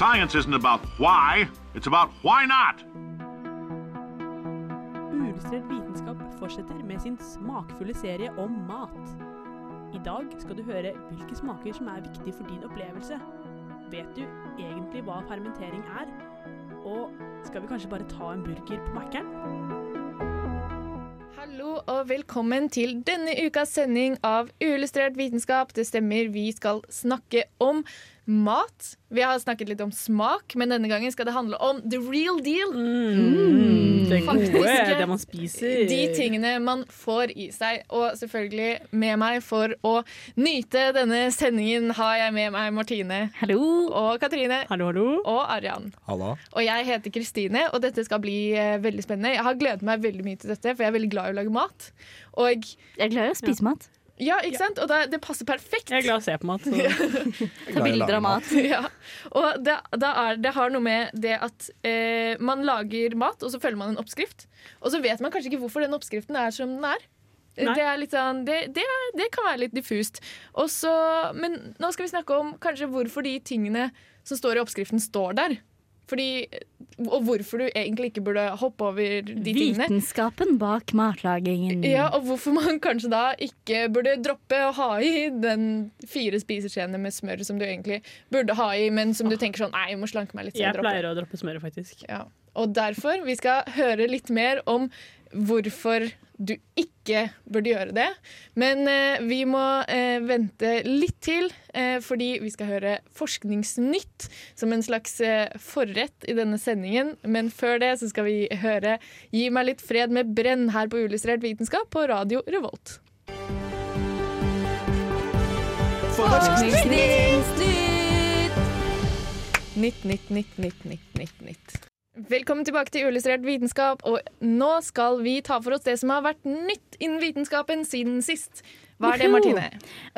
Science isn't about why, it's about why not. Uillustrert vitenskap fortsetter med sin smakfulle serie om mat. I dag skal du høre hvilke smaker som er viktige for din opplevelse. Vet du egentlig hva fermentering er? Og skal vi kanskje bare ta en burger på Mækkern? Hallo og velkommen til denne ukas sending av Uillustrert vitenskap. Det stemmer, vi skal snakke om mat. Vi har snakket litt om smak, men denne gangen skal det handle om the real deal. Mm, det gode, det man spiser. De tingene man får i seg. Og selvfølgelig med meg for å nyte denne sendingen har jeg med meg Martine Hallo! og Katrine Hallo, hallo. og Arian. Hallo. Og jeg heter Kristine, og dette skal bli eh, veldig spennende. Jeg har gledet meg veldig mye til dette, for jeg er veldig glad i å lage mat. Og Jeg er glad i å spise mat. Ja, ikke sant? Og det, det passer perfekt. Jeg er glad i å se på mat. Så. Ta bilder av mat. Ja. Og det, da er, det har noe med det at eh, man lager mat, og så følger man en oppskrift. Og så vet man kanskje ikke hvorfor den oppskriften er som den er. Det, er litt sånn, det, det, er, det kan være litt diffust. Også, men nå skal vi snakke om kanskje hvorfor de tingene som står i oppskriften, står der. Fordi, og hvorfor du egentlig ikke burde hoppe over de tingene. Vitenskapen bak matlagingen. Ja, og hvorfor man kanskje da ikke burde droppe å ha i den fire spiseskjeene med smør som du egentlig burde ha i, men som du tenker sånn Nei, jeg må slanke meg litt. Jeg det». pleier å droppe smøret, faktisk. Ja. Og derfor vi skal høre litt mer om hvorfor du ikke burde gjøre det. Men eh, vi må eh, vente litt til, eh, fordi vi skal høre Forskningsnytt som en slags eh, forrett i denne sendingen. Men før det så skal vi høre Gi meg litt fred med brenn her på Uillustrert vitenskap på Radio Revolt. Forskningsnytt! Nytt, nytt, nytt, nytt, nytt, nytt, nytt. Velkommen tilbake til Uillustrert vitenskap, og nå skal vi ta for oss det som har vært nytt innen vitenskapen siden sist. Hva er det, Martine?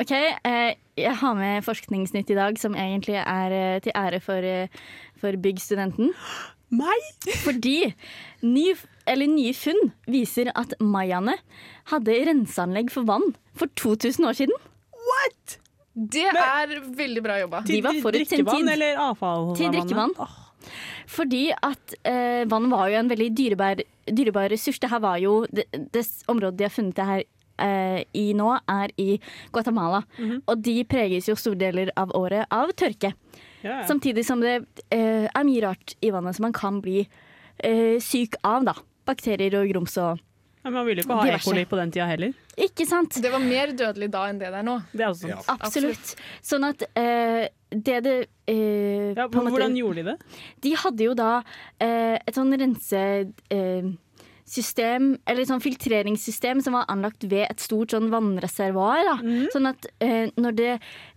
Ok, eh, Jeg har med forskningsnytt i dag som egentlig er eh, til ære for, eh, for byggstudenten. Meg? Fordi ny, eller nye funn viser at mayaene hadde renseanlegg for vann for 2000 år siden. What? Det er veldig bra jobba. De var forut sin drikkevann eller avfall? Til drikkevann. Fordi at eh, vann var jo en veldig dyrebar, dyrebar ressurs. Det her var jo det, det området de har funnet det her eh, i nå, er i Guatemala. Mhm. Og de preges jo store deler av året av tørke. Ja. Samtidig som det eh, er mye rart i vannet som man kan bli eh, syk av. da. Bakterier og grums og men Man ville ikke ha ekoli på den tida heller. Ikke sant? Det var mer dødelig da enn det det er nå. Det er også sant. Absolutt. Sånn at uh, det det uh, Ja, på måte- hvordan gjorde de det? De hadde jo da uh, et sånn rensesystem, eller et sånn filtreringssystem som var anlagt ved et stort sånn vannreservoar. Da. Mhm. Sånn at eh, når det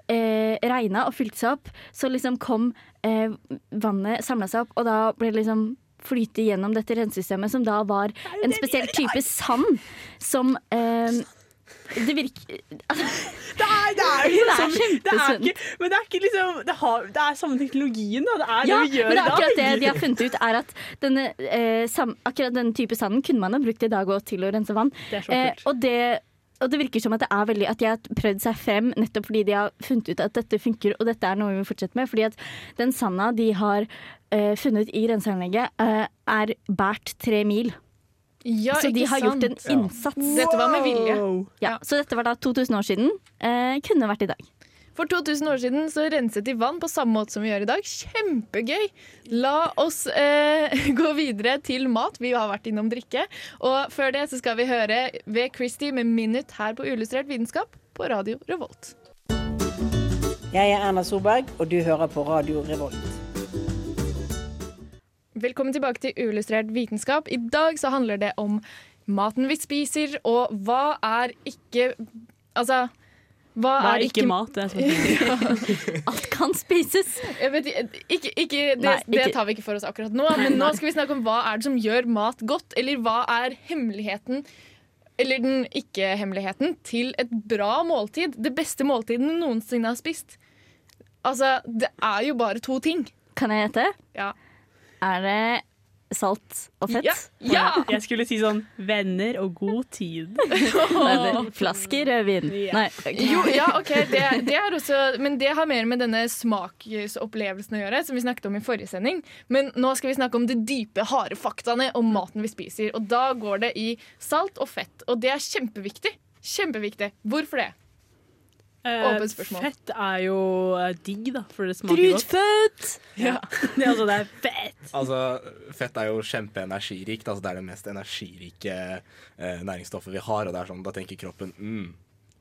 eh, regna og fylte seg opp, så liksom kom eh, vannet samla seg opp, og da ble det liksom flyte gjennom dette rensesystemet, som da var en spesiell type sand som eh, det virker Det er, det er, er liksom- det er ikke, Men det er ikke liksom Det, har, det er samme teknologien, da. Det er Ja, det vi gjør men det er i dag. akkurat det de har funnet ut, er at denne, eh, sam, akkurat denne type sanden kunne man ha brukt i dag òg til å rense vann. Det Eh, og, det, og det virker som at det er veldig At de har prøvd seg frem nettopp fordi de har funnet ut at dette funker, og dette er noe vi må fortsette med. Fordi at den sanda de har uh, funnet i renseanlegget, uh, er båret tre mil. Ja, så de har har gjort en sant? innsats. Dette var med vilje. Ja, så dette var da 2000 år siden. Uh, kunne vært i dag. For 2000 år siden så renset de vann på samme måte som vi gjør i dag. Kjempegøy! La oss eh, gå videre til mat. Vi har vært innom drikke. Og før det så skal vi høre ved Christie med 'Minute' her på Uillustrert vitenskap på Radio Revolt. Jeg er Erna Solberg, og du hører på Radio Revolt. Velkommen tilbake til Uillustrert vitenskap. I dag så handler det om maten vi spiser, og hva er ikke Altså Hva, Hva er ikke mat? Det er spørsmålet. Alt kan spises. Jeg vet, ikke, ikke, det, Nei, det tar vi ikke for oss akkurat nå. Men nå skal vi snakke om hva er det som gjør mat godt, eller hva er hemmeligheten eller den ikke-hemmeligheten til et bra måltid. Det beste måltiden du noensinne har spist. Altså, det er jo bare to ting. Kan jeg gjette? Ja. Er det salt og fett? Ja! ja! Jeg skulle si sånn venner og god tid. Nei, det- Flaske rødvin. Ja. Nei. Jo, ja, ok, det, det er også, men det har mer med denne smaksopplevelsen å gjøre, som vi snakket om i forrige sending. Men nå skal vi snakke om de dype, harde faktaene om maten vi spiser. Og da går det i salt og fett, og det er kjempeviktig. Kjempeviktig. Hvorfor det? Åpent spørsmål. Eh, Fett er jo eh, digg, da, for det smaker godt. Drutfett! Ja. Det er, altså, det er fett. Altså, Fett er jo kjempeenergirikt. Altså, det er det mest energirike eh, næringsstoffet vi har. Og det er sånn, da tenker kroppen mm,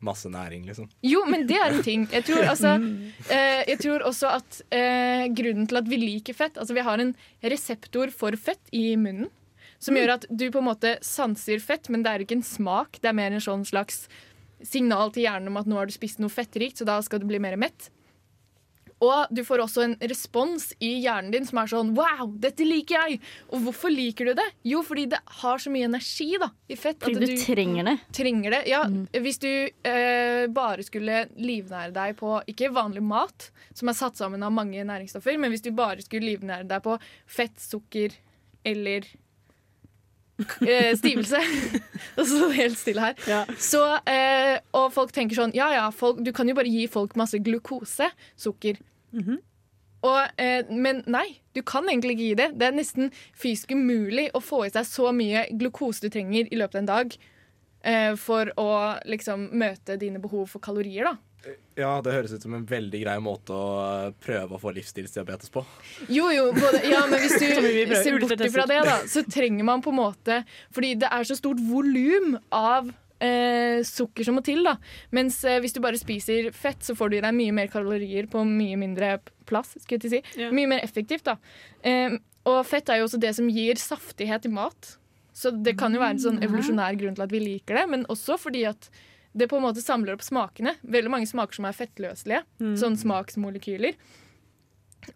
masse næring, liksom. Jo, men det er en ting. Jeg tror, altså, eh, jeg tror også at eh, grunnen til at vi liker fett Altså, vi har en reseptor for fett i munnen. Som gjør at du på en måte sanser fett, men det er ikke en smak. Det er mer en sånn slags signal til hjernen om at nå har du spist noe fettrikt, så da skal du bli mer mett. Og du får også en respons i hjernen din som er sånn Wow, dette liker jeg! Og hvorfor liker du det? Jo, fordi det har så mye energi da, i fett. Fordi at du trenger det. trenger det. Ja, Hvis du eh, bare skulle livnære deg på ikke vanlig mat, som er satt sammen av mange næringsstoffer, men hvis du bare skulle livnære deg på fett, sukker eller stivelse Og så helt stille her. Ja. Så, eh, og folk tenker sånn Ja ja, folk, du kan jo bare gi folk masse glukose, sukker. og, eh, men nei, du kan egentlig ikke gi det. Det er nesten fysisk umulig å få i seg så mye glukose du trenger i løpet av en dag eh, for å liksom møte dine behov for kalorier. da. Ja, det høres ut som en veldig grei måte å eh, prøve å få livsstilsdiabetes på. Jo, jo, både, ja, men hvis du ser bort fra ifra det, da, så trenger man på en måte Fordi det er så stort volum av eh, sukker som må til. da Mens eh, hvis du bare spiser fett, så får du i deg mye mer kalorier på mye mindre plass. Skulle jeg til å si. Ja. Mye mer effektivt. da eh, Og fett er jo også det som gir saftighet i mat. Så det kan jo være en sånn evolusjonær grunn til at vi liker det, men også fordi at det på en måte samler opp smakene. Veldig mange smaker som er fettløselige. Sånn smaksmolekyler.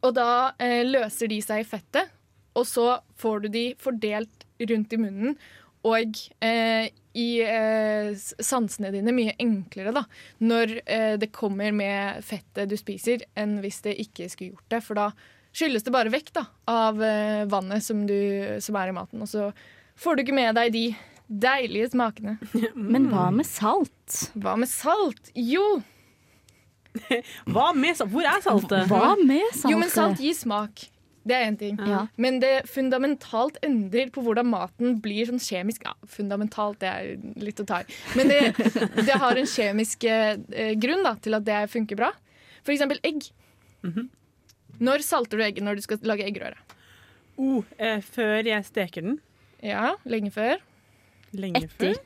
Og da eh, løser de seg i fettet, og så får du de fordelt rundt i munnen. Og eh, i eh, sansene dine mye enklere da, når eh, det kommer med fettet du spiser, enn hvis det ikke skulle gjort det. For da skyldes det bare vekk da, av eh, vannet som, du, som er i maten. Og så får du ikke med deg de deilige smakene. Men hva med salt? Hva med salt? Jo, Hva med salt? Hvor er saltet? Hva med saltet? jo men salt gir smak. Det er én ting. Ja. Men det fundamentalt endrer på hvordan maten blir sånn kjemisk ja, Fundamentalt, det er litt å ta i. Men det, det har en kjemisk eh, grunn da, til at det funker bra. For eksempel egg. Når salter du egget når du skal lage eggerøre? Oh, eh, før jeg steker den. Ja, lenge før. Lenge Etter. før.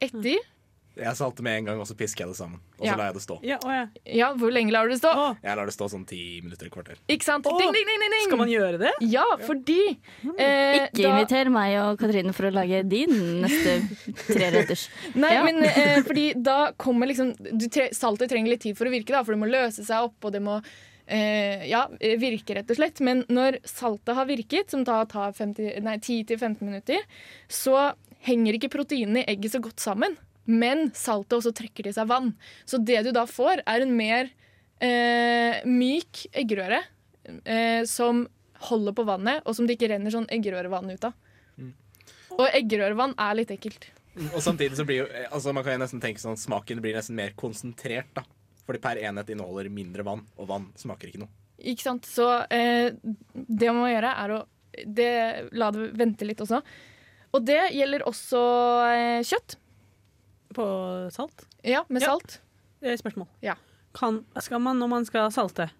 Etter. Jeg salte med en gang, og så pisker jeg det sammen. Og så Ja. lar jeg det stå. Ja, å, ja. Ja, hvor lenge lar du det stå? Å, Jeg lar det stå sånn ti minutter, et kvarter. Ikke sant? Å, Ding, ding, ding, skal man gjøre det? Ja, fordi eh, Ikke da- inviter meg og Katrine for å lage din neste treretters. Nei, Ja. men eh, fordi da kommer liksom du tre Saltet trenger litt tid for å virke, da, for det må løse seg opp, og det må eh, ja, virke, rett og slett. Men når saltet har virket, som da tar 50 nei, 10-15 minutter, så henger ikke proteinene i egget så godt sammen. Men saltet også trekker til seg vann. Så det du da får, er en mer eh, myk eggerøre eh, som holder på vannet, og som det ikke renner sånn eggerørevann ut av. Og eggerørevann er litt ekkelt. Og samtidig så blir jo eh, altså Man kan jo nesten tenke sånn smaken blir nesten mer konsentrert, da. Fordi per enhet inneholder mindre vann, og vann smaker ikke noe. Ikke sant? Så eh, det man må gjøre, er å det, la det vente litt også. Og det gjelder også eh, kjøtt. På salt? Ja, med Ja. salt. Eh, Spørsmål. Ja. Kan, skal man, når man skal salte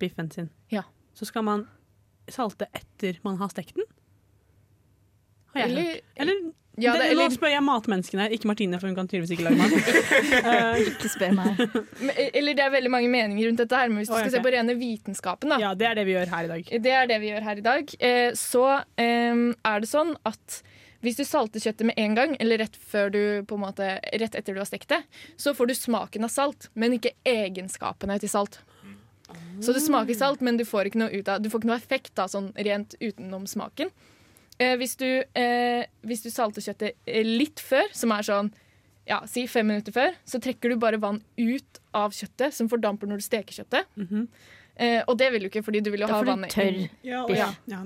biffen sin, Ja. så skal man salte etter man har stekt den? Har jeg Eller- hørt. Eller, Ja, det, det- eller- Nå spør jeg matmenneskene ikke Martine, for hun kan tydeligvis ikke lage mat. Eh, Ikke spør meg. Men- Eller det er veldig mange meninger rundt dette her, men hvis du Å, skal ok. se på rene vitenskapen, da. ja, det er det vi gjør her i dag. Det er det vi gjør her i dag. Eh, så eh, er det sånn at hvis du salter kjøttet med en gang, eller rett, du, måte, rett etter du har stekt det, så får du smaken av salt, men ikke egenskapene til salt. Så det smaker salt, men du får ikke noe av Du får ikke noe effekt da, sånn rent utenom smaken. Eh, hvis, du, eh, hvis du salter kjøttet eh, litt før, som er sånn ja, si fem minutter før, så trekker du bare vann ut av kjøttet, som fordamper når du steker kjøttet. Eh, og det vil du ikke, fordi du vil jo Da ha får du vannet tørr inn. Ja, biff. ja. ja.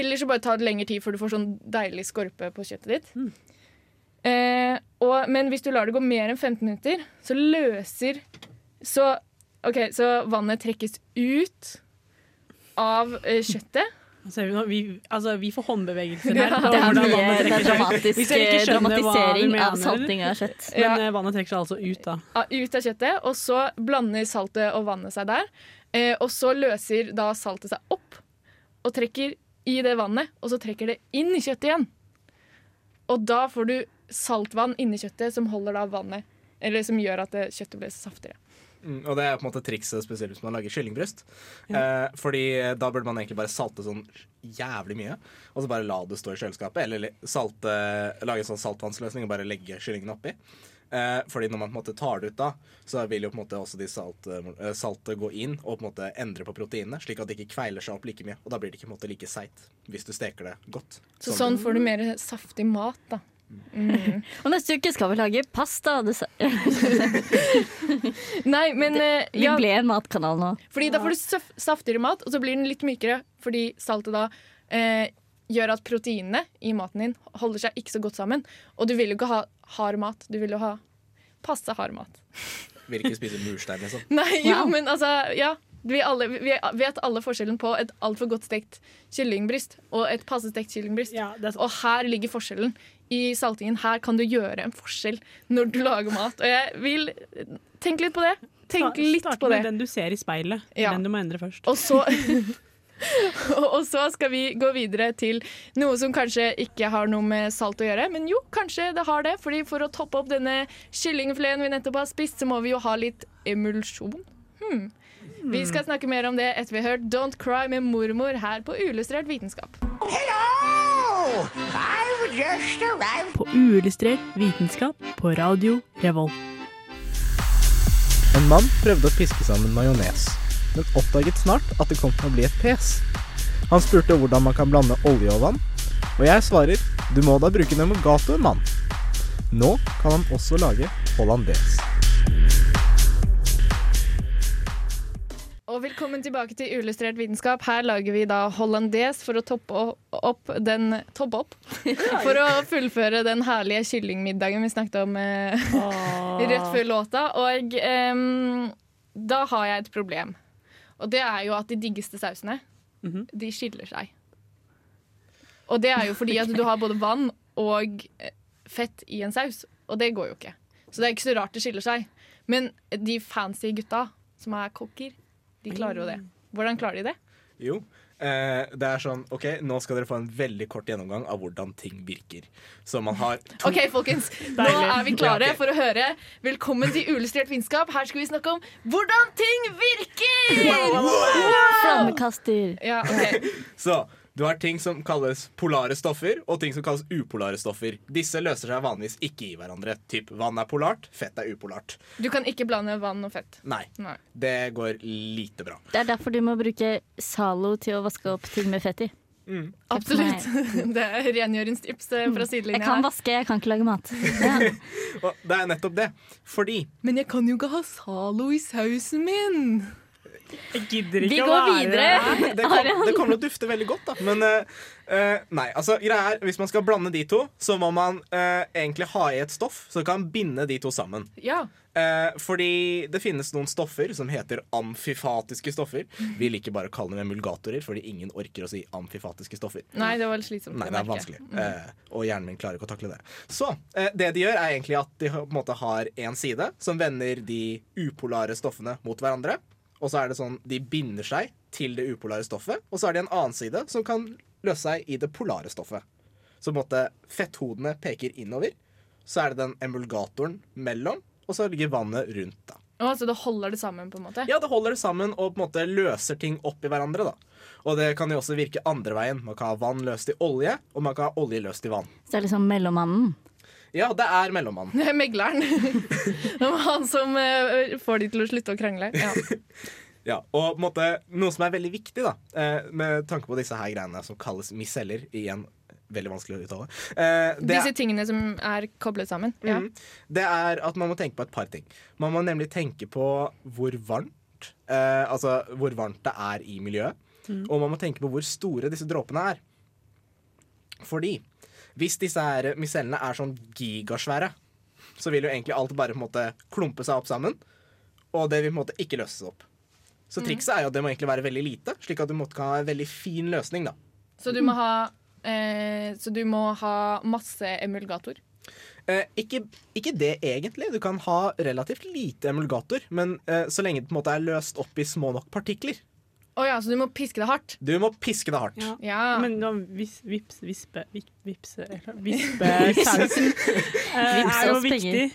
Eller så bare tar det lengre tid før du får sånn deilig skorpe på kjøttet ditt. Eh, og, men hvis du lar det gå mer enn 15 minutter, så løser Så, okay, så vannet trekkes ut av eh, kjøttet. Altså, vi, vi, altså, vi får håndbevegelser her. Ja, Det er mye det er dramatisk vi dramatisering mener, av salting av kjøtt. Men Ja. eh, vannet trekker seg altså ut, da. Ja, ut av kjøttet, og så blander saltet og vannet seg der. Eh, og så løser da saltet seg opp og trekker i det vannet, og så trekker det inn i kjøttet igjen. Og da får du saltvann inni kjøttet som holder da vannet Eller som gjør at kjøttet blir saftigere. Mm, og det er på en måte trikset spesielt hvis man lager kyllingbryst. Eh, fordi da burde man egentlig bare salte sånn jævlig mye, og så bare la det stå i kjøleskapet. Eller salte, lage en sånn saltvannsløsning og bare legge kyllingen oppi. Eh, fordi når man på en måte tar det ut da, så vil jo på en måte også de salt, eh, saltet gå inn og på en måte endre på proteinene, slik at det ikke kveiler seg opp like mye. Og da blir det ikke på en måte like seigt hvis du steker det godt. Så sånn får du mer saftig mat, da. Mm. Og neste uke skal vi lage pasta. Nei, men det, Vi ja, ble en matkanal nå. Fordi da får du saftigere mat, og så blir den litt mykere. Fordi saltet da eh, gjør at proteinene i maten din holder seg ikke så godt sammen. Og du vil jo ikke ha hard mat. Du vil jo ha passe hard mat. Vil ikke spise murstein, liksom. Nei, jo, Wow. men altså, ja. Vi, alle, vi vet alle forskjellen på et altfor godt stekt kyllingbryst og et passe stekt kyllingbryst. Ja, er Og her ligger forskjellen i saltingen. Her kan du gjøre en forskjell når du lager mat. Og jeg vil tenke litt på det. Tenk litt Start på med den du ser i speilet. Ja. Den du må endre først. Og så Og så skal vi gå videre til noe som kanskje ikke har noe med salt å gjøre. Men jo, kanskje det har det. Fordi for å toppe opp denne kyllingfileten vi nettopp har spist, så må vi jo ha litt emulsjon. Hmm. Vi skal snakke mer om det etter vi har hørt Don't Cry med mormor her på Uillustrert vitenskap. På uillustrert vitenskap på radio Revolt. En mann prøvde å piske sammen majones, men oppdaget snart at det kom til å bli et pes. Han spurte hvordan man kan blande olje og vann, og jeg svarer du må da bruke Nemogato, mann. Nå kan han også lage hollandes. Og velkommen tilbake til Uillustrert vitenskap. Her lager vi da hollandes for å toppe opp den Toppe opp? For å fullføre den herlige kyllingmiddagen vi snakket om eh, rett før låta. Og eh, da har jeg et problem. Og det er jo at de diggeste sausene, de skiller seg. Og det er jo fordi at du har både vann og eh, fett i en saus, og det går jo ikke. Så det er ikke så rart det skiller seg. Men de fancy gutta som er kokker, de klarer jo det. Hvordan klarer de det? Jo. Eh, det er sånn OK, nå skal dere få en veldig kort gjennomgang av hvordan ting virker. Så man har to OK, folkens. Nå er vi klare for å høre. Velkommen til Uillustrert vitenskap. Her skal vi snakke om hvordan ting virker! Wow! Flammekaster. Ja, ok. Så du har ting som kalles polare stoffer, og ting som kalles upolare stoffer. Disse løser seg vanligvis ikke i hverandre. Typ vann er polart, fett er upolart. Du kan ikke blande vann og fett. Nei, Nei. det går lite bra. Det er derfor du må bruke Zalo til å vaske opp ting med fett i. Absolutt. Det er rengjøringstips fra fra Jeg kan vaske, jeg kan ikke lage mat. Ja. Det er nettopp det. Fordi Men jeg kan jo ikke ha Zalo i sausen min. Jeg gidder Vi ikke å går være videre. det, kom, det kommer til å dufte veldig godt, da. Men eh, eh, nei, altså greia er, hvis man skal blande de to, så må man eh, egentlig ha i et stoff som kan binde de to sammen. Ja. Eh, fordi det finnes noen stoffer som heter amfifatiske stoffer. Vi liker bare å kalle dem emulgatorer, fordi ingen orker å si amfifatiske stoffer. Nei, det var litt slitsomt. Nei, det er vanskelig. Eh, og hjernen min klarer ikke å takle det. Så eh, det de gjør, er egentlig at de på en måte har én side som vender de upolare stoffene mot hverandre. Og så er det sånn de binder seg til det upolare stoffet. Og så er det en annen side som kan løse seg i det polare stoffet. Så på en måte fetthodene peker innover. Så er det den emulgatoren mellom, og så ligger vannet rundt. da Oh, så det holder det sammen, på en måte? Ja, det holder det sammen og på en måte løser ting opp i hverandre. da Og det kan jo også virke andre veien. Man kan ha vann løst i olje, og man kan ha olje løst i vann. Så det er liksom mellommannen. Ja, det er mellommannen. Det er megleren. det var han som eh, får de til å slutte å krangle. Ja. Ja, og på en måte, noe som er veldig viktig, da eh, med tanke på disse her greiene som kalles miceller, igjen veldig vanskelig å uttale, eh, det, Disse er, tingene som er koblet sammen. Ja. Mhm. det er at man må tenke på et par ting. Man må nemlig tenke på hvor varmt eh, Altså hvor varmt det er i miljøet. Og man må tenke på hvor store disse dråpene er. Fordi hvis disse her micellene er sånn gigasvære, så vil jo egentlig alt bare på en måte klumpe seg opp sammen, og det vil på en måte ikke løses opp. Så trikset er jo at det må egentlig være veldig lite, slik at du måtte ha en veldig fin løsning. da. Så du må ha eh, Så du må ha masse emulgator. Eh, ikke, ikke det egentlig. Du kan ha relativt lite emulgator, men eh, så lenge det på en måte er løst opp i små nok partikler. Å ja, så du må piske det hardt. Du må piske det hardt. Ja. Ja. Men da vis, vips, vispe, vip, vipse, eller Vispesausen eh, er jo viktig.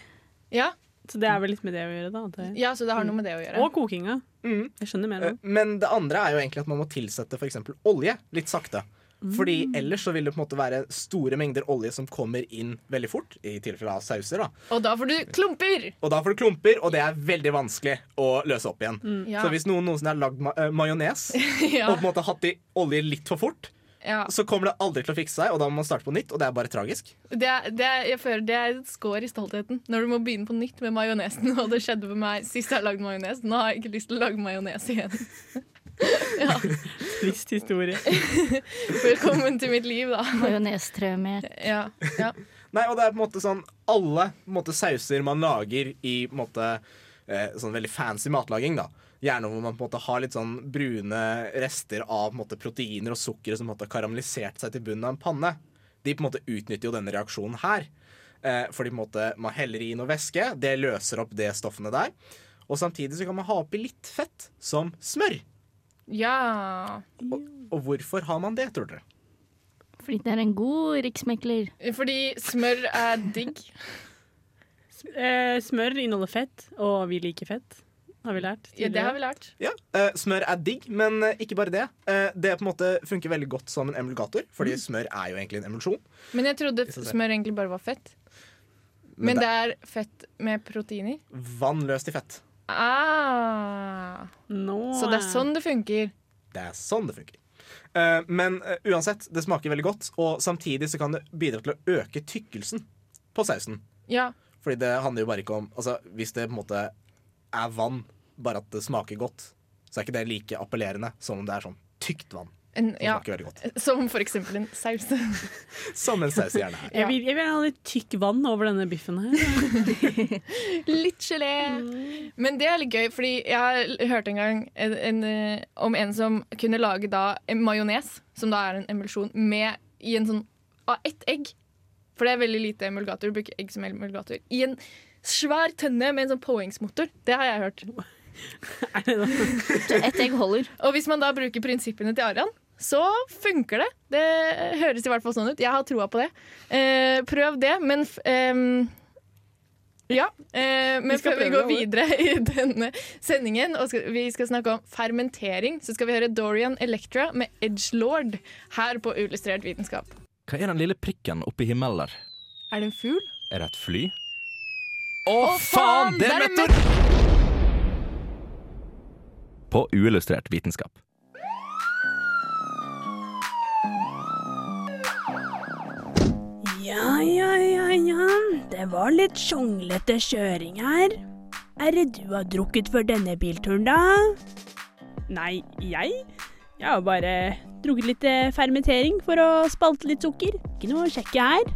ja. Så det er vel litt med det å gjøre, da. ja, så det har noe med det å gjøre. Og kokinga. Mm. Jeg skjønner mer Eh, nå. Men det andre er jo egentlig at man må tilsette eksempel olje litt sakte. Fordi ellers så vil det på en måte være store mengder olje som kommer inn veldig fort. I tilfelle av sauser da Og da får du klumper! Og da får du klumper, og det er veldig vanskelig å løse opp igjen. Ja. Så hvis noen noensinne har lagd ma eh, majones ja. og på en måte hatt i olje litt for fort, ja. så kommer det aldri til å fikse seg, og da må man starte på nytt, og det er bare tragisk. Det, er, det, er, jeg føler det er et skår i stoltheten når du må begynne på nytt med majonesen. Og det skjedde med meg sist jeg har lagd majones. Nå har jeg ikke lyst til å lage majones igjen. ja. Trist historie. Velkommen til mitt liv, da. Majonestraumer. Ja. ja. Nei, og det er på en måte sånn Alle måte, sauser man lager i på en måte, eh, sånn veldig fancy matlaging, da. Gjerne hvor man på en måte har litt sånn brune rester av på en måte, proteiner og sukker som på en måte har karamellisert seg til bunnen av en panne. De på en måte utnytter jo denne reaksjonen her. Eh, fordi på en måte man heller i noe væske, det løser opp det stoffene der. Og samtidig så kan man ha oppi litt fett, som smør. ja. Og, og hvorfor har man det, tror dere? Fordi det er en god riksmekler. Fordi smør er digg. Eh, smør inneholder fett, og vi liker fett, har vi lært. Ja, det har vi lært. Ja, Uh, Smør er digg, men uh, ikke bare det. Uh, det på en måte funker veldig godt som en emulgator, fordi smør er jo egentlig en emulsjon. Men jeg trodde smør egentlig bare var fett. Men det er fett med proteiner. vann løst i fett. Ah. No. Så det er sånn det funker. Det er sånn det funker. Eh, men uansett, det smaker veldig godt, og samtidig så kan det bidra til å øke tykkelsen på sausen. Ja. Fordi det handler jo bare ikke om Altså, hvis det på en måte er vann, bare at det smaker godt, så er ikke det like appellerende som om det er sånn tykt vann. En, Som ja. smaker veldig godt. Som for eksempel en saus. Som en saus gjerne er. Jeg vil, jeg vil ha litt tykk vann over denne biffen her. Litt gelé. Men det er litt gøy, fordi jeg har hørt en gang en, en, eh, om en som kunne lage da en majones, som da er en emulsjon, med i en sånn av ett egg. For det er veldig lite emulgator. Du bruker egg som emulgator. I en svær tønne med en sånn påhengsmotor. Det har jeg hørt. Ett egg holder. Og hvis man da bruker prinsippene til Arian, så funker det. Det høres i hvert fall sånn ut. Jeg har troa på det. Eh, prøv det, men f ehm, ja, eh, men Vi før vi går videre i denne sendingen, og skal, vi skal snakke om fermentering, så skal vi høre Dorian Electra med Edgelord her på Ullustrert vitenskap. Hva er den lille prikken oppe i himmelen der? Er det en fugl? Er det et fly? Å, faen! Det er meteor! På uillustrert vitenskap. Ja, ja, ja, ja. Det var litt sjonglete kjøring her. Er det du har drukket for denne bilturen, da? Nei, jeg? Jeg har bare drukket litt eh, fermentering for å spalte litt sukker. Ikke noe å sjekke her.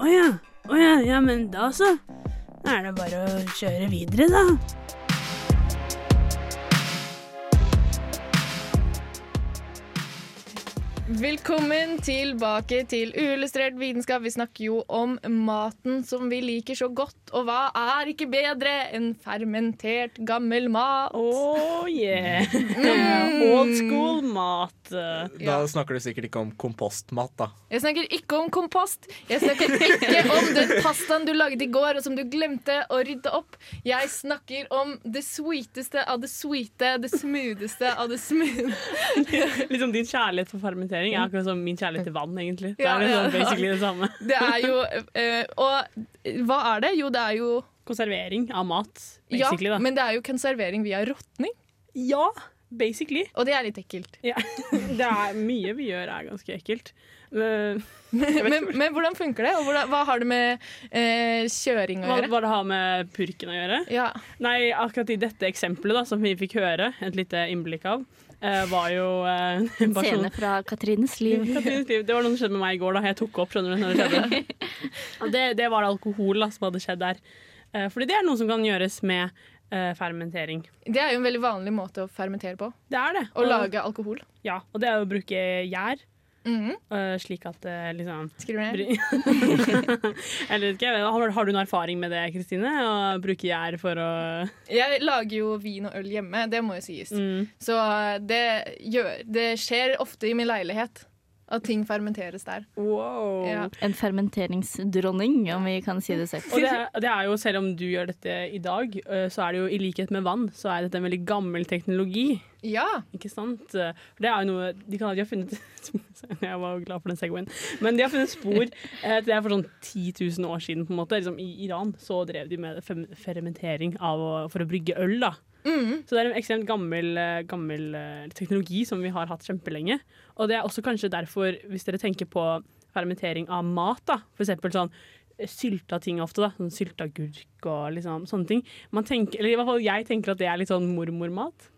Å ja, å ja, ja, men da så. Da er det bare å kjøre videre, da. Velkommen tilbake til Uillustrert vitenskap. Vi snakker jo om maten som vi liker så godt. Og hva er ikke bedre enn fermentert, gammel mat? Oh yeah! Mm. Old school mat. Da snakker du sikkert ikke om kompostmat, da. Jeg snakker ikke om kompost. Jeg snakker ikke om den pastaen du lagde i går, og som du glemte å rydde opp. Jeg snakker om det sweeteste av det sweete, det smootheste av det smooth. liksom din kjærlighet for fermentering er akkurat som min kjærlighet til vann, egentlig. Det er liksom basically det samme. Det er jo eh, Og hva er det? Jo, det er jo Konservering av mat, Ja, da. men det er jo konservering via råtning. Ja, basically. Og det er litt ekkelt. Ja. Det er mye vi gjør er ganske ekkelt. Men, Men, men hvordan funker det? Og hvordan, hva har det med eh, kjøring å hva, gjøre? hva det har med purken å gjøre? Ja. Nei, akkurat i dette eksempelet da, som vi fikk høre et lite innblikk av, eh, var jo eh, En sånn- scene fra Katrines liv. Katrines liv. Det var noe som skjedde med meg i går da jeg tok opp. skjønner du, når Det skjedde. Og det, det var alkohol da, som hadde skjedd der. Eh, fordi det er noe som kan gjøres med eh, fermentering. Det er jo en veldig vanlig måte å fermentere på. Det er det. Å lage alkohol. Ja, og det er å bruke gjær. Mhm. eh, slik at det liksom Skriver ned. Ikke, har, har du noen erfaring med det, Kristine? Å bruke gjær for å Jeg lager jo vin og øl hjemme, det må jo sies. Mm. Så det, gjør, det skjer ofte i min leilighet at ting fermenteres der. Wow. Ja. En fermenteringsdronning, om vi kan si det selv. Og det, er- det er jo, selv om du gjør dette i dag, så er det jo i likhet med vann, så er dette en veldig gammel teknologi. Ja. Ikke sant? For det er jo noe De kan de har funnet Jeg var glad for den segwayen. Men de har funnet spor eh, Det er for sånn 10 000 år siden. på en måte liksom, I Iran så drev de med fermentering av å, for å brygge øl. da Mm. Så det er en ekstremt gammel, eh, gammel eh, teknologi som vi har hatt kjempelenge. Og det er også kanskje derfor, hvis dere tenker på fermentering av mat, da, for eksempel sånn eh, sylta ting ofte, da, sånn sylteagurk og liksom, sånne ting. Man tenker, eller i hvert fall jeg tenker at det er litt sånn mormormat.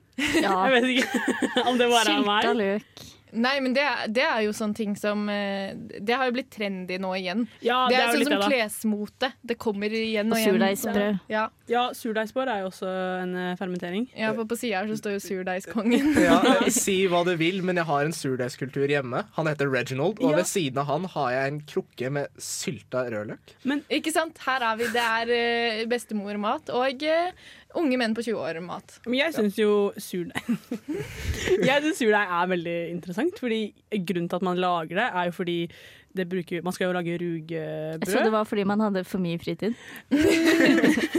Ja. Jeg vet ikke om det bare er meg. Sylta løk. Nei, men det det er jo sånne ting som eh, Det har jo blitt trendy nå igjen. Ja, det er, er sånn som det, klesmote. Det kommer igjen og, Og igjen. surdeigsbrød. Ja. Ja, surdeigsbrød er jo også en eh, fermentering. ja, for på sida her så står jo surdeigskongen. Ja, si hva du vil, men jeg har en surdeigskultur hjemme. Han heter Reginald, og Ja. ved siden av han har jeg en krukke med sylta rødløk. Ikke sant? Her er vi. Det er uh, bestemormat og eh, unge menn på 20 år mat. Men jeg syns jo surdeig Jeg synes surdeig er veldig interessant. Fordi Grunnen til at man lager det, er jo fordi det bruker, man skal jo lage rugebrød. Så det var fordi man hadde for mye fritid?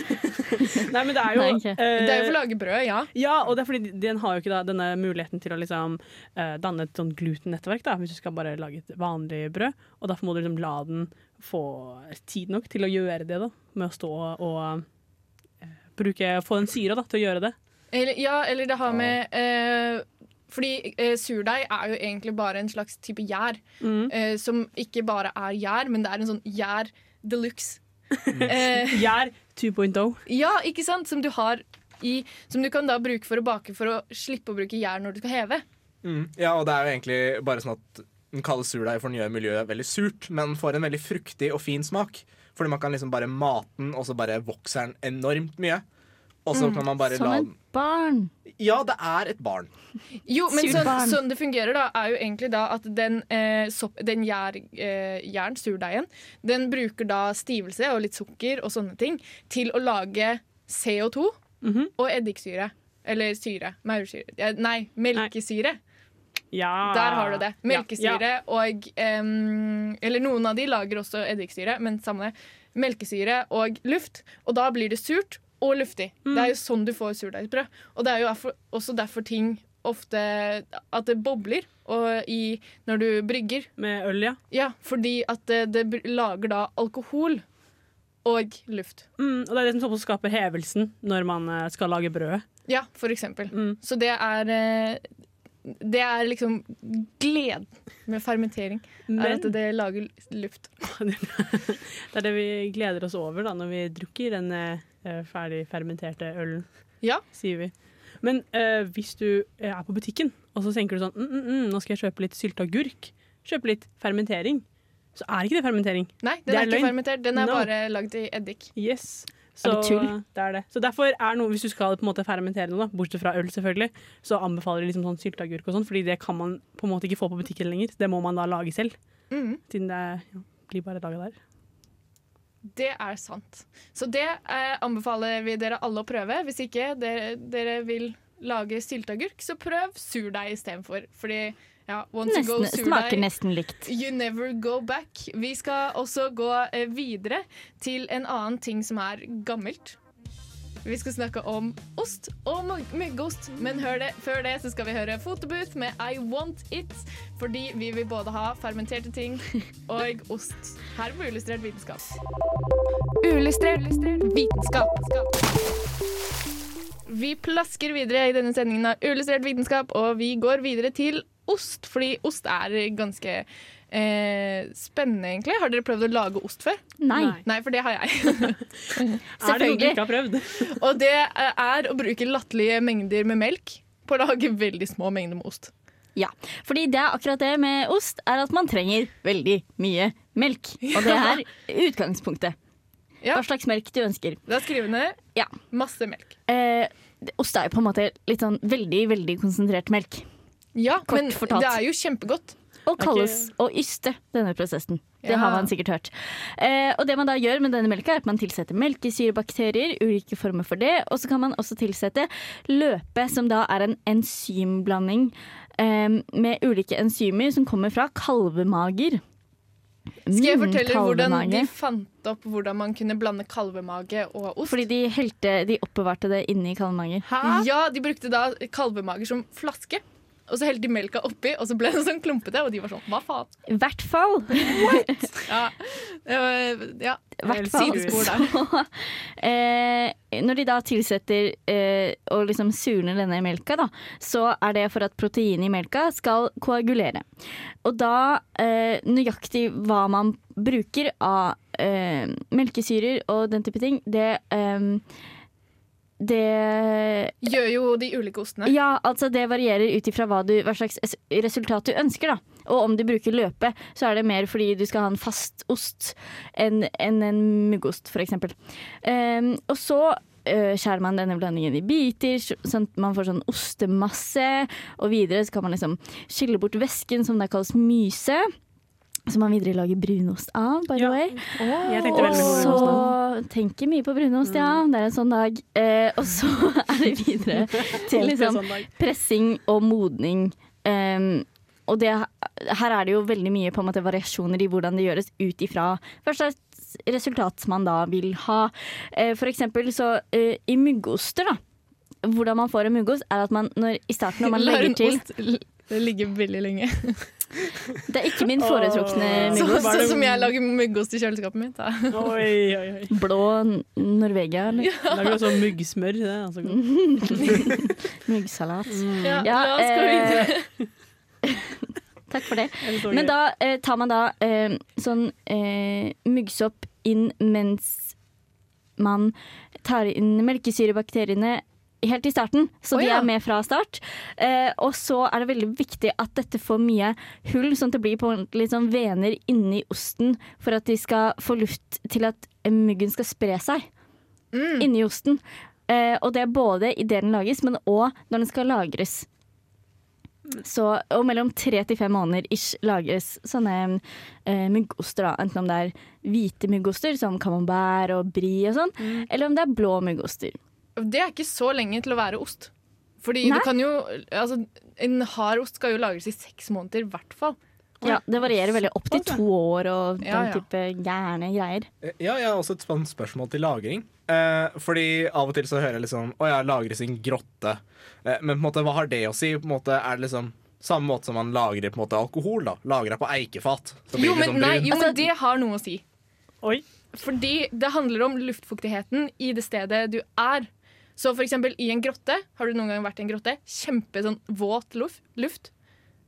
Nei, men det er jo Nei, ok. eh, Det er jo for å lage brød, ja. Ja, og det er fordi den har jo ikke da, denne muligheten til å liksom eh, danne et sånn glutennettverk, da, hvis du skal bare lage et vanlig brød. Og derfor må du liksom la den få tid nok til å gjøre det, da. Med å stå og bruke, få den syra da, til å gjøre det. Eller, ja, eller det har med eh, Fordi eh, surdeig er jo egentlig bare en slags type gjær. Mm. eh, som ikke bare er gjær, men det er en sånn gjær de luxe. Eh, Gjær 2.0. ja, ikke sant? Som du har i Som du kan da bruke for å bake for å slippe å bruke gjær når du skal heve. Mm. Ja, og det er jo egentlig bare sånn at den kalde surdeig for den gjør miljøet veldig surt, men får en veldig fruktig og fin smak. Fordi man kan liksom bare mate den, og så bare vokser den enormt mye. Og så Mm, kan man bare Som la et barn. Ja, det er et barn. Jo, men sånn, sånn det fungerer, da, er jo egentlig da at den, eh, sopp, den gjær, eh, jern, surdeigen, den bruker da stivelse og litt sukker og sånne ting til å lage CO2 Mhm. og eddiksyre. Eller syre. Maursyre. Nei, melkesyre. Ja. Der har du det. Ja, Melkesyre og um, Eller noen av de lager også eddiksyre, men samme det. Melkesyre og luft. Og da blir det surt og luftig. Mm. Det er jo sånn du får surdeigsbrød. Og det er jo også derfor ting ofte At det bobler i, når du brygger. Med øl, ja. Ja, fordi at det, det lager da alkohol og luft. Mm, og det er det som også skaper hevelsen når man eh, skal lage brødet. Ja, for eksempel. Mm. Så det er eh, Det er liksom gleden med fermentering. Er at det lager luft. det er det vi gleder oss over da, når vi drukker den eh, ferdig fermenterte ølen, Ja. sier vi. Men uh, hvis du eh, er på butikken, og så tenker du sånn mm, mm, mm, Nå skal jeg kjøpe litt sylteagurk. Kjøpe litt fermentering. Så er ikke det fermentering. Nei, Det er er, ikke fermentert. Den er No. bare lagd i eddik. Yes. Så Er det tull? det er det. Så derfor er noe, hvis du skal på en måte fermentere noe, da, bortsett fra øl selvfølgelig, så anbefaler de liksom sånn sylteagurk og sånn, fordi det kan man på en måte ikke få på butikken lenger. Det må man da lage selv, Mm. siden det ja, blir bare laga der. Det er sant. Så det eh, anbefaler vi dere alle å prøve. Hvis ikke dere, dere vil lage sylteagurk, så prøv surdeig istedenfor. Fordi ja, Nesten, smaker nesten likt. You never go back. Vi skal også gå eh, videre til en annen ting som er gammelt. Vi skal snakke om ost og myggost, men hør det, før det så skal vi høre Fotobooth med I Want It, fordi vi vil både ha fermenterte ting og ost. Her på Ulystrert vitenskap. Ulystrert vitenskap. Vi plasker videre i denne sendingen av Uillustrert vitenskap, og vi går videre til ost, fordi ost er ganske eh, spennende, egentlig. Har dere prøvd å lage ost før? Nei. Nei, for det har jeg. Er det noe du ikke har prøvd? Og det er å bruke latterlige mengder med melk på å lage veldig små mengder med ost. Ja, fordi det er akkurat det med ost, er at man trenger veldig mye melk. Og det er utgangspunktet. Ja. Hva slags melk du ønsker. Da skriver vi ned Ja. masse melk. Eh, ost er jo på en måte litt sånn veldig, veldig konsentrert melk. Ja, Kort men fortalt. det er jo kjempegodt. Og kalles å yste denne prosessen. Det Ja. har man sikkert hørt. Eh, og det man da gjør med denne melka, er at man tilsetter melkesyrebakterier, ulike former for det, og så kan man også tilsette løpe, som da er en enzymblanding eh, med ulike enzymer som kommer fra kalvemager. Skal jeg Mm, fortelle hvordan de fant opp hvordan man kunne blande kalvemage og ost? Fordi de helte, de oppbevarte det inni kalvemager. Ja, de brukte da kalvemager som flaske. Og så helte de melka oppi, og så ble den sånn klumpete. Og de var sånn hva faen? I hvert fall. What? Ja, det var, ja. Hvert fall. Sidespor der. Så, eh, når de da tilsetter eh, og liksom surner denne melka, da, så er det for at proteinet i melka skal koagulere. Og da eh, nøyaktig hva man bruker av eh, melkesyrer og den type ting, det eh, det Gjør jo de ulike ostene. ja, altså det varierer ut ifra hva, hva slags resultat du ønsker. da. Og om du bruker løpe, så er det mer fordi du skal ha en fast ost enn en, en muggost, f.eks. Um, og så eh, skjærer man denne blandingen i biter, sånn at man får sånn ostemasse. Og videre så kan man liksom skille bort væsken, som da kalles myse. Som man videre lager brunost av, by the Ja. way. Oh. Og så tenker mye på brunost, ja. Det er en sånn dag. Eh, og så er det videre til liksom sånn pressing og modning. Um, og det, her er det jo veldig mye på en måte variasjoner i hvordan det gjøres ut ifra hva slags resultat man da vil ha. Eh, for eksempel så eh, i muggoster, da. Hvordan man får en muggost, er at man når, i starten når man Lar en ost ligge veldig lenge. Det er ikke min foretrukne Åh. Så, sånn som jeg lager myggost i kjøleskapet mitt. Da. Oi, oi, oi. Blå Norvegia, eller Lager også myggsmør? Det er altså godt. muggsalat. Ja, Ja, la oss gå eh, videre. Takk for det. Men da eh, tar man da eh, sånn eh, muggsopp inn mens man tar inn melkesyrebakteriene helt i starten, så oh, de ja. er med fra start. Eh, og så er det veldig viktig at dette får mye hull, sånn at det blir på ordentlig sånn vener inni osten for at de skal få luft til at myggen skal spre seg Mm. inni osten. Eh, og det er både idet den lages, men òg når den skal lagres. Så, og mellom tre til fem måneder ish lages sånne eh, myggoster. Da. Enten om det er hvite myggoster, som camembert og brie og sånn, eller om det er blå muggoster. Det er ikke så lenge til å være ost. Fordi Nei. du kan jo altså, En hard ost skal jo lagres i seks måneder, i hvert fall. Ja, Det varierer veldig opp til to år og den Ja, ja. type gærne greier. Ja, jeg har også et spørsmål til lagring. Eh, fordi av og til så hører jeg liksom Å ja, lagres i en grotte. Eh, men på en måte, hva har det å si? På en måte, er det liksom samme måte som man lagrer på en måte, alkohol? da Lagra på eikefat. Så blir Jo, det men, liksom nei, jo, men det har noe å si. Oi. Fordi det handler om luftfuktigheten i det stedet du er. Så for eksempel i en grotte. Har du noen gang vært i en grotte? Kjempe sånn våt luft. luft.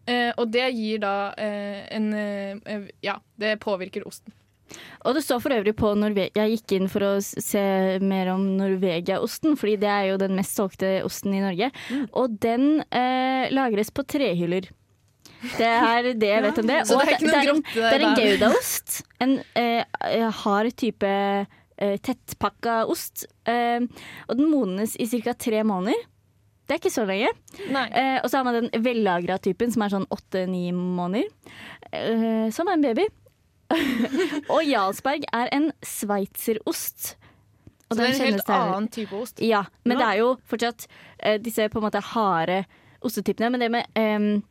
Eh, og det gir da eh, en eh, Ja, det påvirker osten. Og det står for øvrig på Norvegia. Jeg gikk inn for å se mer om Norvegia-osten, fordi det er jo den mest solgte osten i Norge. Og den eh, lagres på trehyller. Det er det jeg vet om det. Og det er det er en, det er en goudaost. En eh, hard type eh, tettpakka ost. Eh, og den modnes i ca. tre måneder. Det er ikke så lenge. Eh, og så har man den vellagra typen, som er sånn åtte-ni måneder. Eh, som er en baby. og Jarlsberg er en sveitserost. Så det er en helt annen type ost. Ja, men Ja. det er jo fortsatt eh, disse på en måte harde ostetypene. Men det med, eh,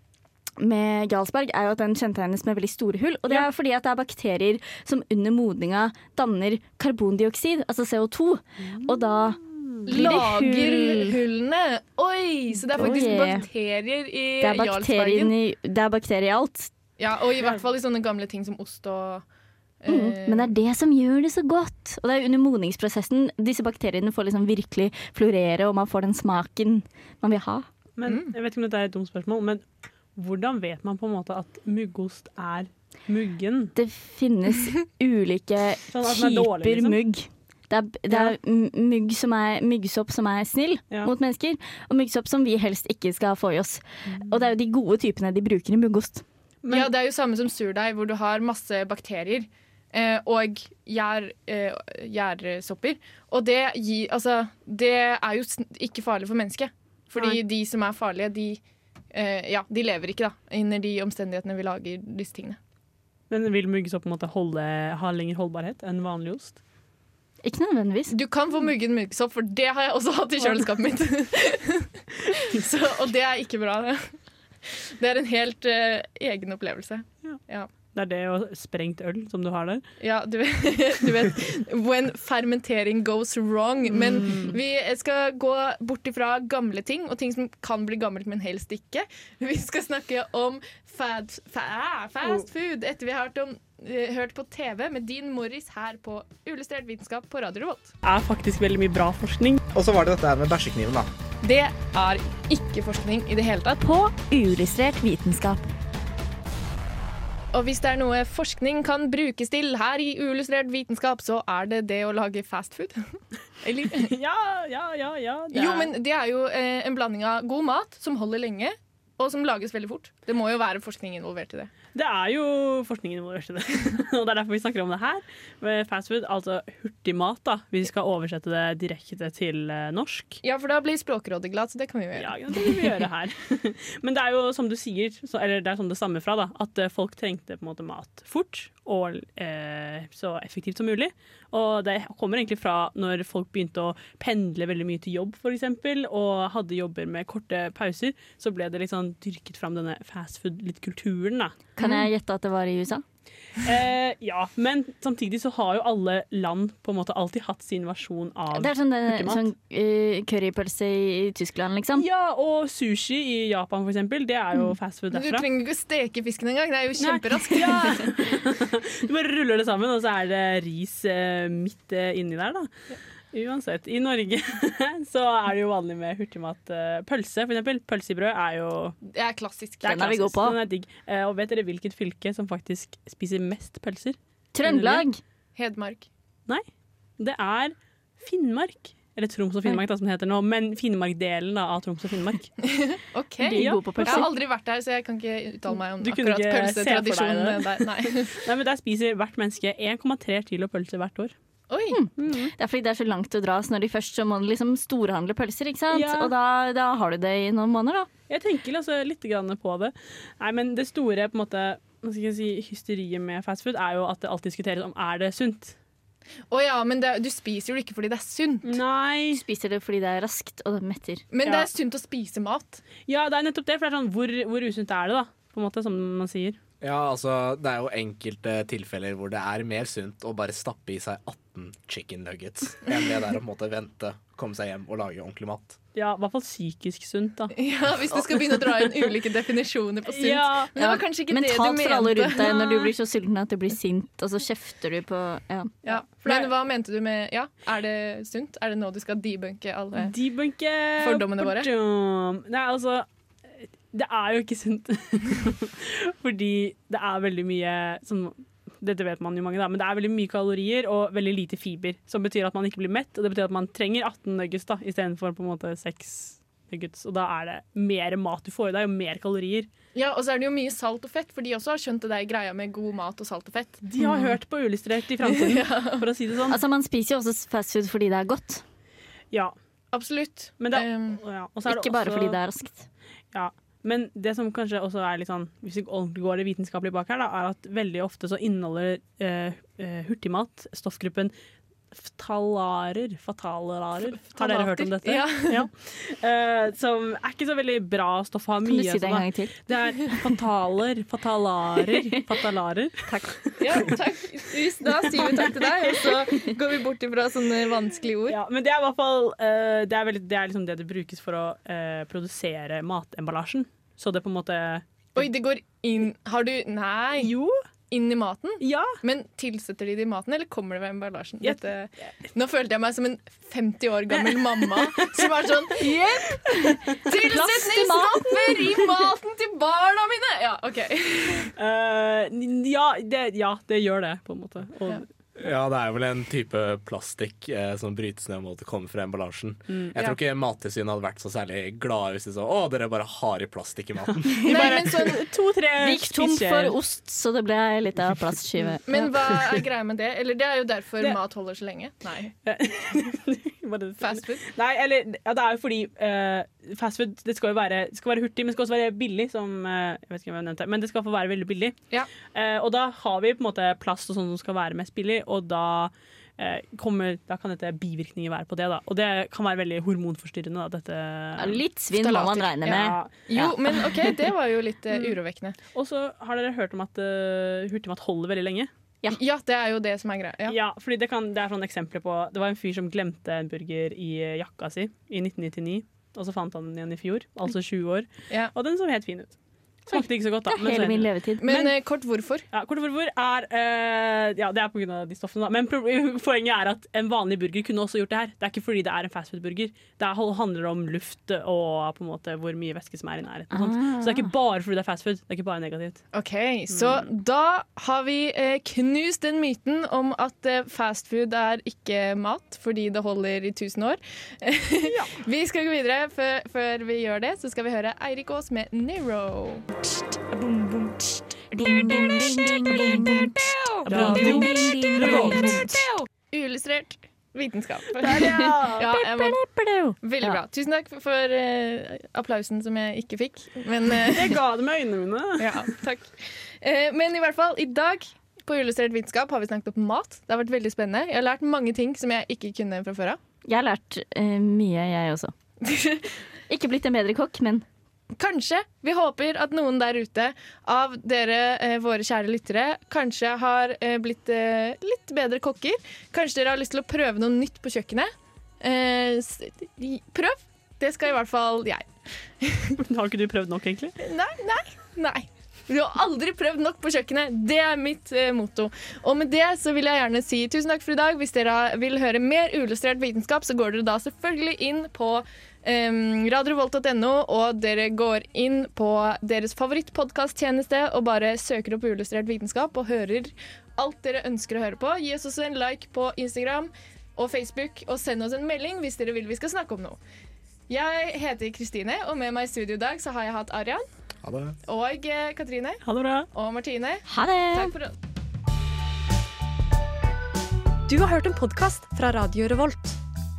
med Jarlsberg er jo at den kjennetegnes med veldig store hull. Og det er fordi at det er bakterier som under modninga danner karbondioksid, altså CO2. Og da Lager hull. hullene. Oi! Så det er faktisk Oh, yeah. bakterier i er Jarlsbergen. det er bakterier i alt. Ja, og i hvert fall i sånne gamle ting som ost og eh, Mm, men det er det som gjør det så godt. Og det er under modningsprosessen disse bakteriene får liksom virkelig florere, og man får den smaken man vil ha. Men Jeg vet ikke om dette er et dumt spørsmål, men hvordan vet man på en måte at muggost er muggen? Det finnes ulike Sånn at er dårlig, typer liksom? mugg. Det er, det er m- mugg som er, myggsopp som er snill mot mennesker, og myggsopp som vi helst ikke skal få i oss. Mm. Og det er jo de gode typene de bruker i muggost. ja, det er jo samme som surdeig, hvor du har masse bakterier. Eh, og gjærsopper. eh. Og det, gir, altså, det er jo ikke farlig for mennesket. Fordi Nei. de som er farlige, de, eh, ja, de lever ikke da, under de omstendighetene vi lager disse tingene. Men vil muggsopp på en måte holde, ha lengre holdbarhet enn vanlig ost? Ikke nødvendigvis. Du kan få muggen muggsopp, for det har jeg også hatt i kjøleskapet mitt. Så, og det er ikke bra, det. Det er en helt uh, egen opplevelse. Ja. Det er det og sprengt øl som du har der? Ja, du vet, du vet When fermentering goes wrong. Men vi skal gå bort ifra gamle ting, og ting som kan bli gammelt, men helst ikke. Vi skal snakke om fad, fa, ah, fast food etter vi har hørt, om, eh, hørt på TV med Dean Morris her på Uillustrert vitenskap på Radio Revolt. Det er faktisk veldig mye bra forskning. Og så var det dette med bæsjekniven, da. Det er ikke forskning i det hele tatt. På uillustrert vitenskap. Og hvis det er noe forskning kan brukes til her i Uillustrert vitenskap, så er det det å lage fast food. Eller? ja, ja, ja. ja det Jo, er- men det er jo eh, en blanding av god mat som holder lenge, og som lages veldig fort. Det må jo være forskning involvert i det. Det er jo forskning involvert i det. og det er derfor vi snakker om det her. Med Fast food, altså hurtigmat, da. Vi skal oversette det direkte til eh, norsk. Ja, for da blir Språkrådet glad, så det kan vi jo gjøre. Ja, det kan vi gjøre her. Men det er jo som du sier, så, eller det er sånn det stammer fra, da, at eh, folk trengte på en måte mat fort og eh, så effektivt som mulig. Og det kommer egentlig fra når folk begynte å pendle veldig mye til jobb, f.eks., og hadde jobber med korte pauser, så ble det litt sånn dyrket fram denne fast food-litt-kulturen, da. Kan jeg gjette at det var i USA? Eh, ja, men samtidig så har jo alle land på en måte alltid hatt sin versjon av Det er sånn, eh, sånn uh, currypølse i, Tyskland, liksom. Ja, og sushi i Japan for eksempel, det er jo fast food Men du derfra. trenger ikke å steke fisken engang, det er jo kjemperaskt. Ja. Du bare ruller det sammen, og så er det ris uh, midt uh, inni der, da. Uansett. I Norge så er det jo vanlig med hurtigmat. eh, pølse, for eksempel. Pølse i brød er jo Det er klassisk. det er Den er vi gode på. Den er digg. Eh, og vet dere hvilket fylke som faktisk spiser mest pølser? Trøndelag. Hedmark. Nei, det er Finnmark. Eller Troms og Finnmark, da, som det heter nå. Men Finnmark-delen av Troms og Finnmark. Ok. De er gode på Jeg har aldri vært der, så jeg kan ikke uttale meg om Du akkurat pølsetradisjonen der. Nei. Nei, men Der spiser hvert menneske 1,3 kilo pølse hvert år. Oi! Det er fordi det er så langt å dra, så når de først så må du liksom storhandle pølser, ikke sant? Ja. Og da, da har du det i noen måneder, da. Jeg tenker altså litt grann på det. Nei, men det store på en måte, skal jeg si, hysteriet med fast food er jo at det alltid diskuteres om er det sunt. Å ja, men det, du spiser jo ikke fordi det er sunt. Nei. Du spiser det fordi det er raskt og det metter. Men det er sunt å spise mat. Ja, det er nettopp det. For det er sånn, hvor, hvor usunt er det, da? På en måte, som man sier. Ja, altså, det er jo enkelte tilfeller hvor det er mer sunt å bare stappe i seg 18 chicken nuggets enn det der å på en måte vente, komme seg hjem og lage ordentlig mat. Ja, i hvert fall psykisk sunt, da. Ja, Hvis du skal begynne å dra inn ulike definisjoner på sunt. Ja. Men det var kanskje ikke det du mente. Mentalt for alle rundt deg når du blir så sulten at du blir sint, og så kjefter du på ja. Ja, Men hva mente du med ja, er det sunt? Er det nå du skal debunke alle Debunke Fordommene våre? Nei, altså Det er jo ikke sunt. Fordi det er veldig mye som dette vet man jo mange, da, men det er veldig mye kalorier og veldig lite fiber. Som betyr at man ikke blir mett, og det betyr at man trenger 18 nuggets da, istedenfor på en måte 6 McNuggets, og da er det mer mat du får i deg, og mer kalorier. Ja, Og så er det jo mye salt og fett, for de også har skjønt det der greia med god mat og salt og fett. De har hørt på Uillustrert i framtiden, for å si det sånn. Altså, man spiser jo også fastfood fordi det er godt, Ja. Absolutt. Men det, Um, ja. er det ikke bare også- fordi det er raskt. Ja, men det som kanskje også er litt sånn Hvis vi ordentlig går det vitenskapelig bak her, da, er at veldig ofte så inneholder eh, eh, hurtigmat stoffgruppen ftalarer. Fatalarer. Har dere hørt om dette? Ja. Eh, som er ikke så veldig bra stoff å ha Kan mye du si det en gang til? Det er fataler, fatalarer, fatalarer. Ja, takk. Da sier vi takk til deg, og så går vi bort ifra sånne vanskelige ord. Ja, men det er i hvert fall uh, det, er veldig, det er liksom det det brukes for å uh, produsere matemballasjen. Så det på en måte Oi, det går inn Har du Nei. Jo. Inn i maten? Ja. Men tilsetter de det i maten, eller kommer det ved emballasjen? Yep. Dette, nå følte jeg meg som en 50 år gammel mamma som er sånn Jepp! Tilsetningsstoffer i maten til barna mine! Ja, OK. Uh, ja, det, ja, det gjør det, på en måte. Og, Ja, det er vel en type plastikk eh, som brytes ned mot å kommer fra emballasjen. Mm. Jeg tror ikke Mattilsynet hadde vært så særlig glade hvis de sa å, dere bare har i plastikk i maten. Nei, men, sånn, To-tre Det gikk tomt for ost, så det ble litt av plastskive. men hva er greia med det? Eller det er jo derfor Det- mat holder så lenge. Nei. Fast food? Nei, eller ja, det er jo fordi uh, fastfood det skal jo være, det skal være hurtig, men det skal også være billig. Som, uh, jeg vet ikke om jeg nevnte, men det skal få være veldig billig. Ja. Uh, og da har vi på en måte plast og sånn som skal være mest billig, og da eh, kommer, da kan dette bivirkninger være på det. Da. Og det kan være veldig hormonforstyrrende. Da, dette, Ja, litt svinn må man regne med. Ja. Jo, men OK, det var jo litt uh, urovekkende. Og så har dere hørt om at uh, hurtigmat holder veldig lenge. Ja, det er jo det som er greia. Ja. Ja, fordi det, kan, det er sånne eksempler på Det var en fyr som glemte en burger i jakka si i 1999. Og så fant han den igjen i fjor, altså 20 år. Ja. Og den så helt fin ut. Smakte ikke så godt, da. Er hele min levetid. Men, men kort hvorfor? ja, kort hvorfor er uh, Ja, det er av de stoffene, da. Men poenget er at en vanlig burger kunne også gjort det her. Det er ikke fordi det er en fastfood-burger. Det er- handler om luft og på en måte hvor mye væske som er i nærheten. Ah. Så det er ikke bare fordi det er fastfood. Det er ikke bare negativt. OK, så da har vi eh, knust den myten om at eh, fastfood er ikke mat fordi det holder i 1000 år. vi skal gå videre. Før, før vi gjør det, så skal vi høre Eirik Aas med Nero. Uillustrert vitenskap. Ja, ja må, veldig bra. Tusen takk for uh, applausen som jeg ikke fikk. Men, uh... Jeg ga det med øynene mine. ja, takk. Uh, men i hvert fall, i dag på Illustrert vitenskap har vi snakket opp mat. Det har vært veldig spennende. Jeg har lært mange ting som jeg ikke kunne fra før av. Jeg har lært eh, mye, jeg også. Ikke blitt en bedre kokk, men Kanskje. Vi håper at noen der ute av dere, eh, våre kjære lyttere, kanskje har eh, blitt eh, litt bedre kokker. Kanskje dere har lyst til å prøve noe nytt på kjøkkenet. Eh, s- prøv. Det skal i hvert fall jeg. Har ikke du prøvd nok, egentlig? Nei, nei, nei. Du har aldri prøvd nok på kjøkkenet. Det er mitt eh, motto. Og med det så vil jeg gjerne si tusen takk for i dag. Hvis dere har- vil høre mer uillustrert vitenskap, så går dere da selvfølgelig inn på um, radiorevolt.no, og dere går inn på deres favorittpodkasttjeneste og bare søker opp uillustrert vitenskap og hører alt dere ønsker å høre på. Gi oss også en like på Instagram og Facebook, og send oss en melding hvis dere vil vi skal snakke om noe. Jeg heter Kristine, og med meg i studio i dag så har jeg hatt Arian. Ha det. Og eh, Katrine. Ha det bra. Og Martine. ha det! Takk for oss. Du har hørt en podkast fra Radio Revolt.